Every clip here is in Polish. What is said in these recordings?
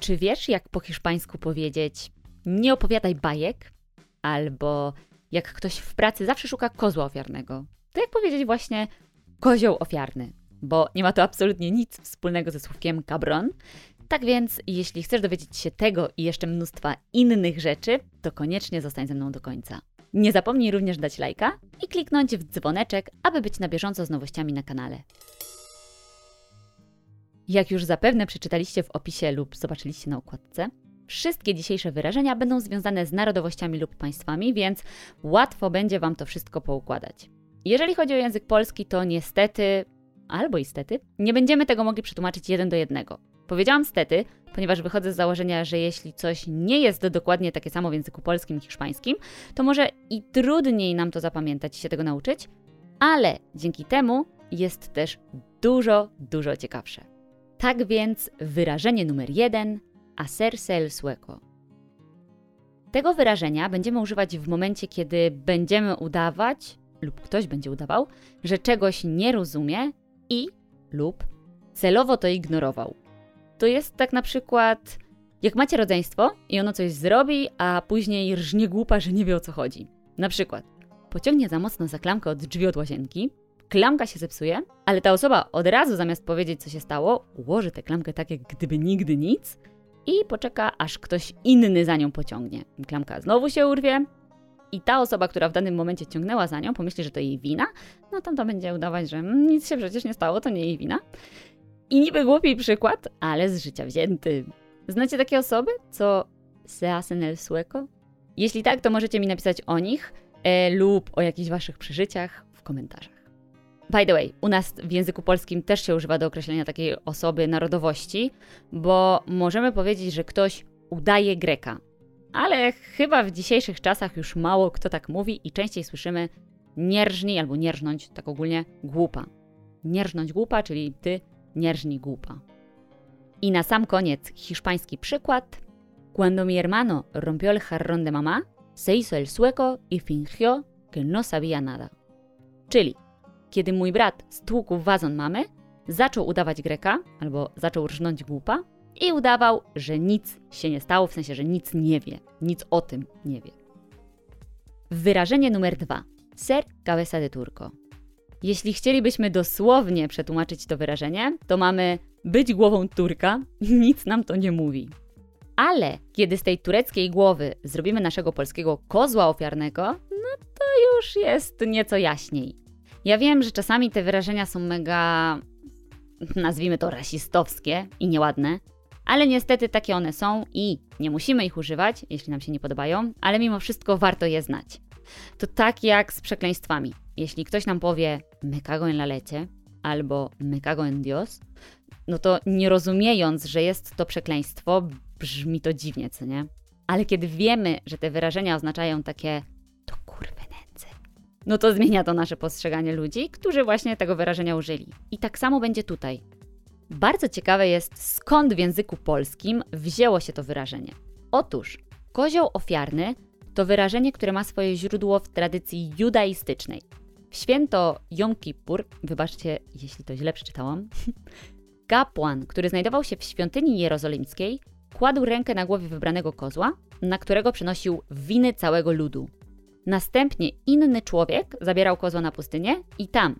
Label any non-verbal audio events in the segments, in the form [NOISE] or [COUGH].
Czy wiesz, jak po hiszpańsku powiedzieć nie opowiadaj bajek? Albo jak ktoś w pracy zawsze szuka kozła ofiarnego, to jak powiedzieć właśnie kozioł ofiarny? Bo nie ma to absolutnie nic wspólnego ze słówkiem cabron. Tak więc, jeśli chcesz dowiedzieć się tego i jeszcze mnóstwa innych rzeczy, to koniecznie zostań ze mną do końca. Nie zapomnij również dać lajka i kliknąć w dzwoneczek, aby być na bieżąco z nowościami na kanale. Jak już zapewne przeczytaliście w opisie lub zobaczyliście na okładce, wszystkie dzisiejsze wyrażenia będą związane z narodowościami lub państwami, więc łatwo będzie Wam to wszystko poukładać. Jeżeli chodzi o język polski, to niestety, albo istety, nie będziemy tego mogli przetłumaczyć jeden do jednego. Powiedziałam stety, ponieważ wychodzę z założenia, że jeśli coś nie jest dokładnie takie samo w języku polskim i hiszpańskim, to może i trudniej nam to zapamiętać i się tego nauczyć, ale dzięki temu jest też dużo, dużo ciekawsze. Tak więc wyrażenie numer jeden hacerse el sueco. Tego wyrażenia będziemy używać w momencie, kiedy będziemy udawać, lub ktoś będzie udawał, że czegoś nie rozumie i lub celowo to ignorował. To jest tak na przykład, jak macie rodzeństwo i ono coś zrobi, a później rżnie głupa, że nie wie o co chodzi. Na przykład, pociągnie za mocno za klamkę od drzwi od łazienki, klamka się zepsuje, ale ta osoba od razu zamiast powiedzieć co się stało, ułoży tę klamkę tak jak gdyby nigdy nic i poczeka aż ktoś inny za nią pociągnie. Klamka znowu się urwie, i ta osoba, która w danym momencie ciągnęła za nią, pomyśli, że to jej wina, no to będzie udawać, że mm, nic się przecież nie stało, to nie jej wina. I niby głupi przykład, ale z życia wzięty. Znacie takie osoby, co se hacen el sueco? Jeśli tak, to możecie mi napisać o nich e, lub o jakichś waszych przeżyciach w komentarzach. By the way, u nas w języku polskim też się używa do określenia takiej osoby narodowości, bo możemy powiedzieć, że ktoś udaje Greka. Ale chyba w dzisiejszych czasach już mało kto tak mówi i częściej słyszymy nierżni albo nierżnąć, tak ogólnie głupa. Nierżnąć głupa, czyli ty nierżni głupa. I na sam koniec hiszpański przykład. Cuando mi hermano rompió el jarrón de mamá, se hizo el sueco y fingió que no sabía nada. Czyli, kiedy mój brat stłukł wazon mamy, zaczął udawać Greka, albo zaczął rżnąć głupa i udawał, że nic się nie stało, w sensie, że nic nie wie, nic o tym nie wie. Wyrażenie numer dwa. Ser cabeza de turco. Jeśli chcielibyśmy dosłownie przetłumaczyć to wyrażenie, to mamy być głową Turka, [LAUGHS] nic nam to nie mówi. Ale kiedy z tej tureckiej głowy zrobimy naszego polskiego kozła ofiarnego, no to już jest nieco jaśniej. Ja wiem, że czasami te wyrażenia są mega, nazwijmy to rasistowskie i nieładne, ale niestety takie one są i nie musimy ich używać, jeśli nam się nie podobają, ale mimo wszystko warto je znać. To tak jak z przekleństwami. Jeśli ktoś nam powie me cago en la leche albo me cago en Dios, no to nie rozumiejąc, że jest to przekleństwo, brzmi to dziwnie, co nie? Ale kiedy wiemy, że te wyrażenia oznaczają takie no to zmienia to nasze postrzeganie ludzi, którzy właśnie tego wyrażenia użyli. I tak samo będzie tutaj. Bardzo ciekawe jest, skąd w języku polskim wzięło się to wyrażenie. Otóż, kozioł ofiarny to wyrażenie, które ma swoje źródło w tradycji judaistycznej. W święto Jom Kippur, wybaczcie, jeśli to źle przeczytałam, [LAUGHS] kapłan, który znajdował się w świątyni jerozolimskiej, kładł rękę na głowie wybranego kozła, na którego przynosił winy całego ludu. Następnie inny człowiek zabierał kozła na pustynię i tam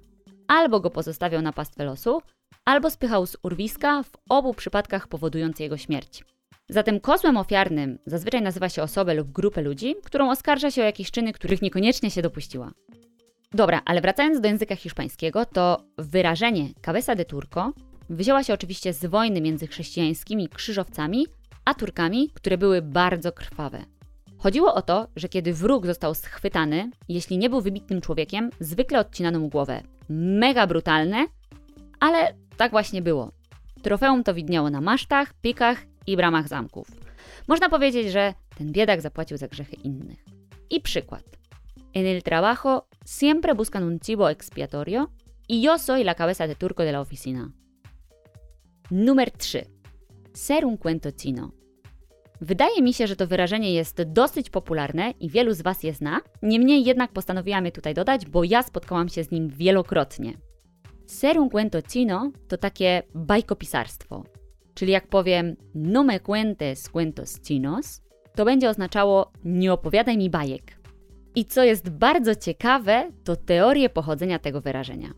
albo go pozostawiał na pastwę losu, albo spychał z urwiska, w obu przypadkach powodując jego śmierć. Zatem kozłem ofiarnym zazwyczaj nazywa się osobę lub grupę ludzi, którą oskarża się o jakieś czyny, których niekoniecznie się dopuściła. Dobra, ale wracając do języka hiszpańskiego, to wyrażenie cabeza de turco wzięła się oczywiście z wojny między chrześcijańskimi krzyżowcami a Turkami, które były bardzo krwawe. Chodziło o to, że kiedy wróg został schwytany, jeśli nie był wybitnym człowiekiem, zwykle odcinano mu głowę. Mega brutalne, ale tak właśnie było. Trofeum to widniało na masztach, pikach i bramach zamków. Można powiedzieć, że ten biedak zapłacił za grzechy innych. I przykład. En el trabajo siempre buscan un chivo expiatorio y yo soy la cabeza de turco de la oficina. Numer 3. Ser un cuento chino. Wydaje mi się, że to wyrażenie jest dosyć popularne i wielu z Was je zna, niemniej jednak postanowiłam je tutaj dodać, bo ja spotkałam się z nim wielokrotnie. Ser un cuento chino to takie bajkopisarstwo. Czyli jak powiem no me cuentes cuentos chinos, to będzie oznaczało nie opowiadaj mi bajek. I co jest bardzo ciekawe, to teorie pochodzenia tego wyrażenia.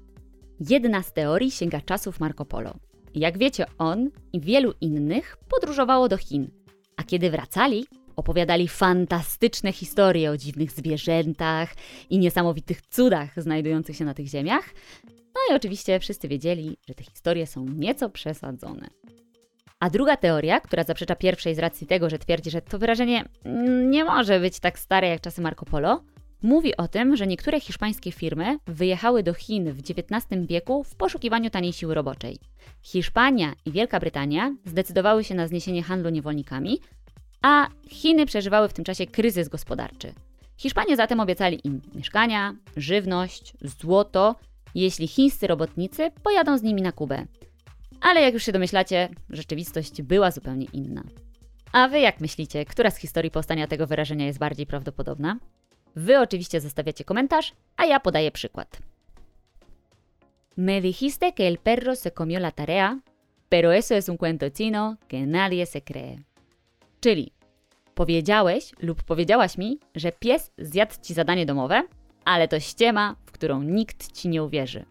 Jedna z teorii sięga czasów Marco Polo. Jak wiecie, on i wielu innych podróżowało do Chin, a kiedy wracali, opowiadali fantastyczne historie o dziwnych zwierzętach i niesamowitych cudach znajdujących się na tych ziemiach. No i oczywiście wszyscy wiedzieli, że te historie są nieco przesadzone. A druga teoria, która zaprzecza pierwszej z racji tego, że twierdzi, że to wyrażenie nie może być tak stare jak czasy Marco Polo, mówi o tym, że niektóre hiszpańskie firmy wyjechały do Chin w XIX wieku w poszukiwaniu taniej siły roboczej. Hiszpania i Wielka Brytania zdecydowały się na zniesienie handlu niewolnikami, a Chiny przeżywały w tym czasie kryzys gospodarczy. Hiszpanie zatem obiecali im mieszkania, żywność, złoto, jeśli chińscy robotnicy pojadą z nimi na Kubę. Ale jak już się domyślacie, rzeczywistość była zupełnie inna. A wy jak myślicie, która z historii powstania tego wyrażenia jest bardziej prawdopodobna? Wy oczywiście zostawiacie komentarz, a ja podaję przykład. Me dijiste que el perro se comió la tarea, pero eso es un cuento chino que nadie se cree. Czyli powiedziałeś lub powiedziałaś mi, że pies zjadł ci zadanie domowe, ale to ściema, w którą nikt ci nie uwierzy.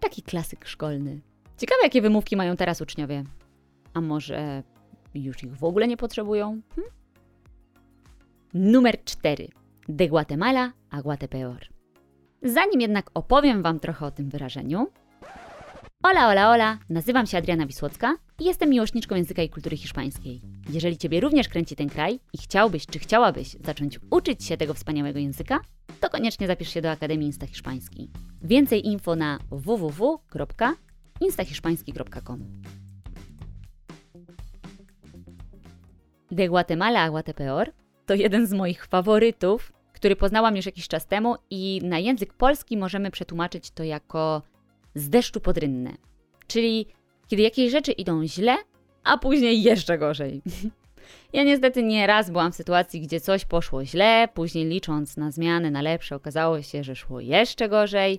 Taki klasyk szkolny. Ciekawe, jakie wymówki mają teraz uczniowie. A może już ich w ogóle nie potrzebują? Hm? Numer 4. De Guatemala a Guatepeor. Zanim jednak opowiem Wam trochę o tym wyrażeniu. Hola, hola, hola, nazywam się Adriana Wisłocka i jestem miłośniczką języka i kultury hiszpańskiej. Jeżeli Ciebie również kręci ten kraj i chciałbyś czy chciałabyś zacząć uczyć się tego wspaniałego języka, to koniecznie zapisz się do Akademii Insta Hiszpański. Więcej info na www.instahiszpański.com De Guatemala a Guatepeor to jeden z moich faworytów, który poznałam już jakiś czas temu i na język polski możemy przetłumaczyć to jako z deszczu pod. Czyli kiedy jakieś rzeczy idą źle, a później jeszcze gorzej. [LAUGHS] Ja niestety nie raz byłam w sytuacji, gdzie coś poszło źle, później licząc na zmiany na lepsze, okazało się, że szło jeszcze gorzej,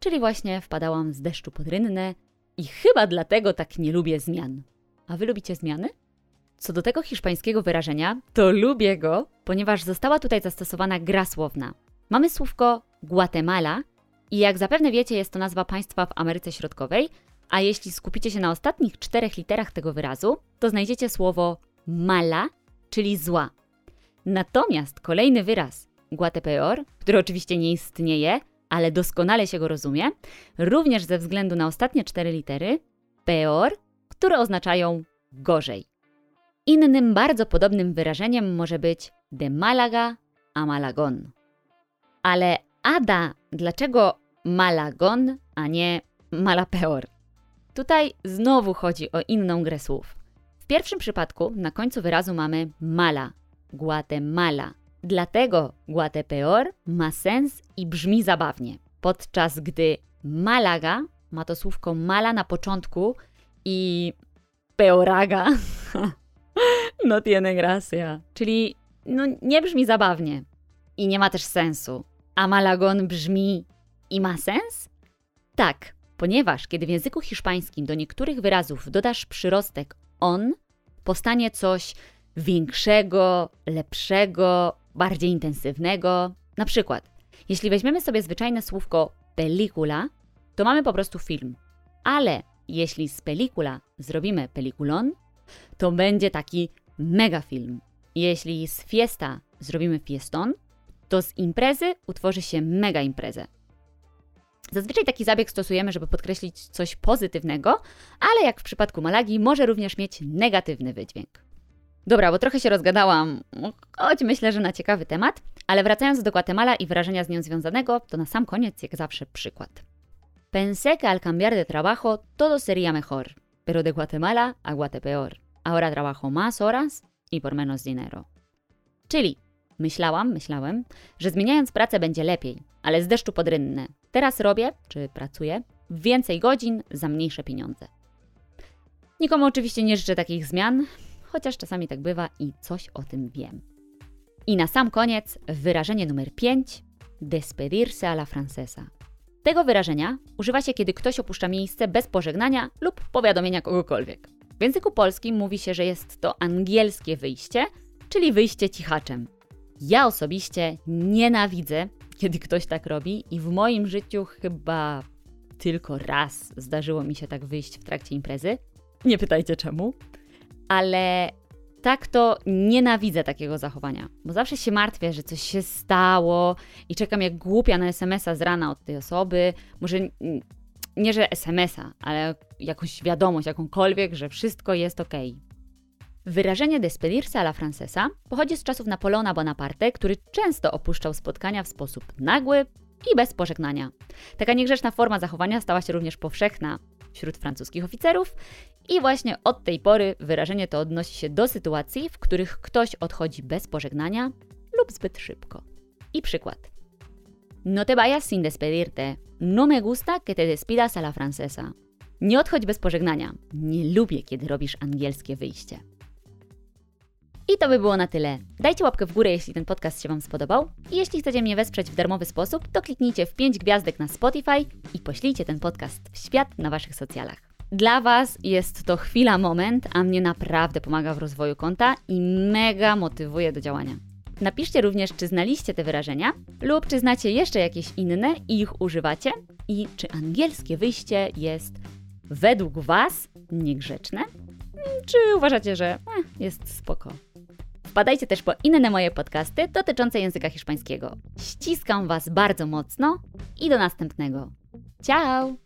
czyli właśnie wpadałam z deszczu pod rynne i chyba dlatego tak nie lubię zmian. A wy lubicie zmiany? Co do tego hiszpańskiego wyrażenia, to lubię go, ponieważ została tutaj zastosowana gra słowna. Mamy słówko Guatemala i jak zapewne wiecie, jest to nazwa państwa w Ameryce Środkowej, a jeśli skupicie się na ostatnich czterech literach tego wyrazu, to znajdziecie słowo mala, czyli zła. Natomiast kolejny wyraz, Guatepeor, który oczywiście nie istnieje, ale doskonale się go rozumie, również ze względu na ostatnie cztery litery, peor, które oznaczają gorzej. Innym bardzo podobnym wyrażeniem może być de Malaga a Malagon. Ale Ada, dlaczego Malagon, a nie Malapeor? Tutaj znowu chodzi o inną grę słów. W pierwszym przypadku na końcu wyrazu mamy mala, Guatemala. Dlatego Guatepeor ma sens i brzmi zabawnie, podczas gdy Malaga ma to słówko mala na początku i peoraga [LAUGHS] no tiene gracia. Czyli no, nie brzmi zabawnie i nie ma też sensu. A Malagon brzmi i ma sens? Tak, ponieważ kiedy w języku hiszpańskim do niektórych wyrazów dodasz przyrostek on, powstanie coś większego, lepszego, bardziej intensywnego. Na przykład, jeśli weźmiemy sobie zwyczajne słówko pelicula, to mamy po prostu film. Ale jeśli z pelicula zrobimy peliculon, to będzie taki mega film. Jeśli z fiesta zrobimy fieston, to z imprezy utworzy się mega imprezę. Zazwyczaj taki zabieg stosujemy, żeby podkreślić coś pozytywnego, ale jak w przypadku Malagi, może również mieć negatywny wydźwięk. Dobra, bo trochę się rozgadałam, choć myślę, że na ciekawy temat, ale wracając do Guatemala i wyrażenia z nią związanego, to na sam koniec, jak zawsze, przykład. Pensé que al cambiar de trabajo todo sería mejor, pero de Guatemala a Guatepeor. Ahora trabajo más horas y por menos dinero. Czyli myślałam, myślałem, że zmieniając pracę będzie lepiej, ale z deszczu pod rynne. Teraz robię, czy pracuję, więcej godzin za mniejsze pieniądze. Nikomu oczywiście nie życzę takich zmian, chociaż czasami tak bywa i coś o tym wiem. I na sam koniec wyrażenie numer 5 despedirse a la francesa. Tego wyrażenia używa się, kiedy ktoś opuszcza miejsce bez pożegnania lub powiadomienia kogokolwiek. W języku polskim mówi się, że jest to angielskie wyjście, czyli wyjście cichaczem. Ja osobiście nienawidzę, kiedy ktoś tak robi, i w moim życiu chyba tylko raz zdarzyło mi się tak wyjść w trakcie imprezy. Nie pytajcie czemu, ale tak to nienawidzę takiego zachowania, bo zawsze się martwię, że coś się stało i czekam jak głupia na SMS-a z rana od tej osoby. Może nie, że SMS-a, ale jakąś wiadomość, jakąkolwiek, że wszystko jest ok. Wyrażenie despedirse a la francesa pochodzi z czasów Napoleona Bonaparte, który często opuszczał spotkania w sposób nagły i bez pożegnania. Taka niegrzeczna forma zachowania stała się również powszechna wśród francuskich oficerów i właśnie od tej pory wyrażenie to odnosi się do sytuacji, w których ktoś odchodzi bez pożegnania lub zbyt szybko. I przykład. No te vayas sin despedirte. No me gusta que te despidas a la francesa. Nie odchodź bez pożegnania. Nie lubię, kiedy robisz angielskie wyjście. I to by było na tyle. Dajcie łapkę w górę, jeśli ten podcast się Wam spodobał. I jeśli chcecie mnie wesprzeć w darmowy sposób, to kliknijcie w 5 gwiazdek na Spotify i poślijcie ten podcast w świat na Waszych socjalach. Dla Was jest to chwila, moment, a mnie naprawdę pomaga w rozwoju konta i mega motywuje do działania. Napiszcie również, czy znaliście te wyrażenia, lub czy znacie jeszcze jakieś inne i ich używacie, i czy angielskie wyjście jest według Was niegrzeczne, czy uważacie, że eh, jest spoko. Wpadajcie też po inne moje podcasty dotyczące języka hiszpańskiego. Ściskam Was bardzo mocno i do następnego. Ciao!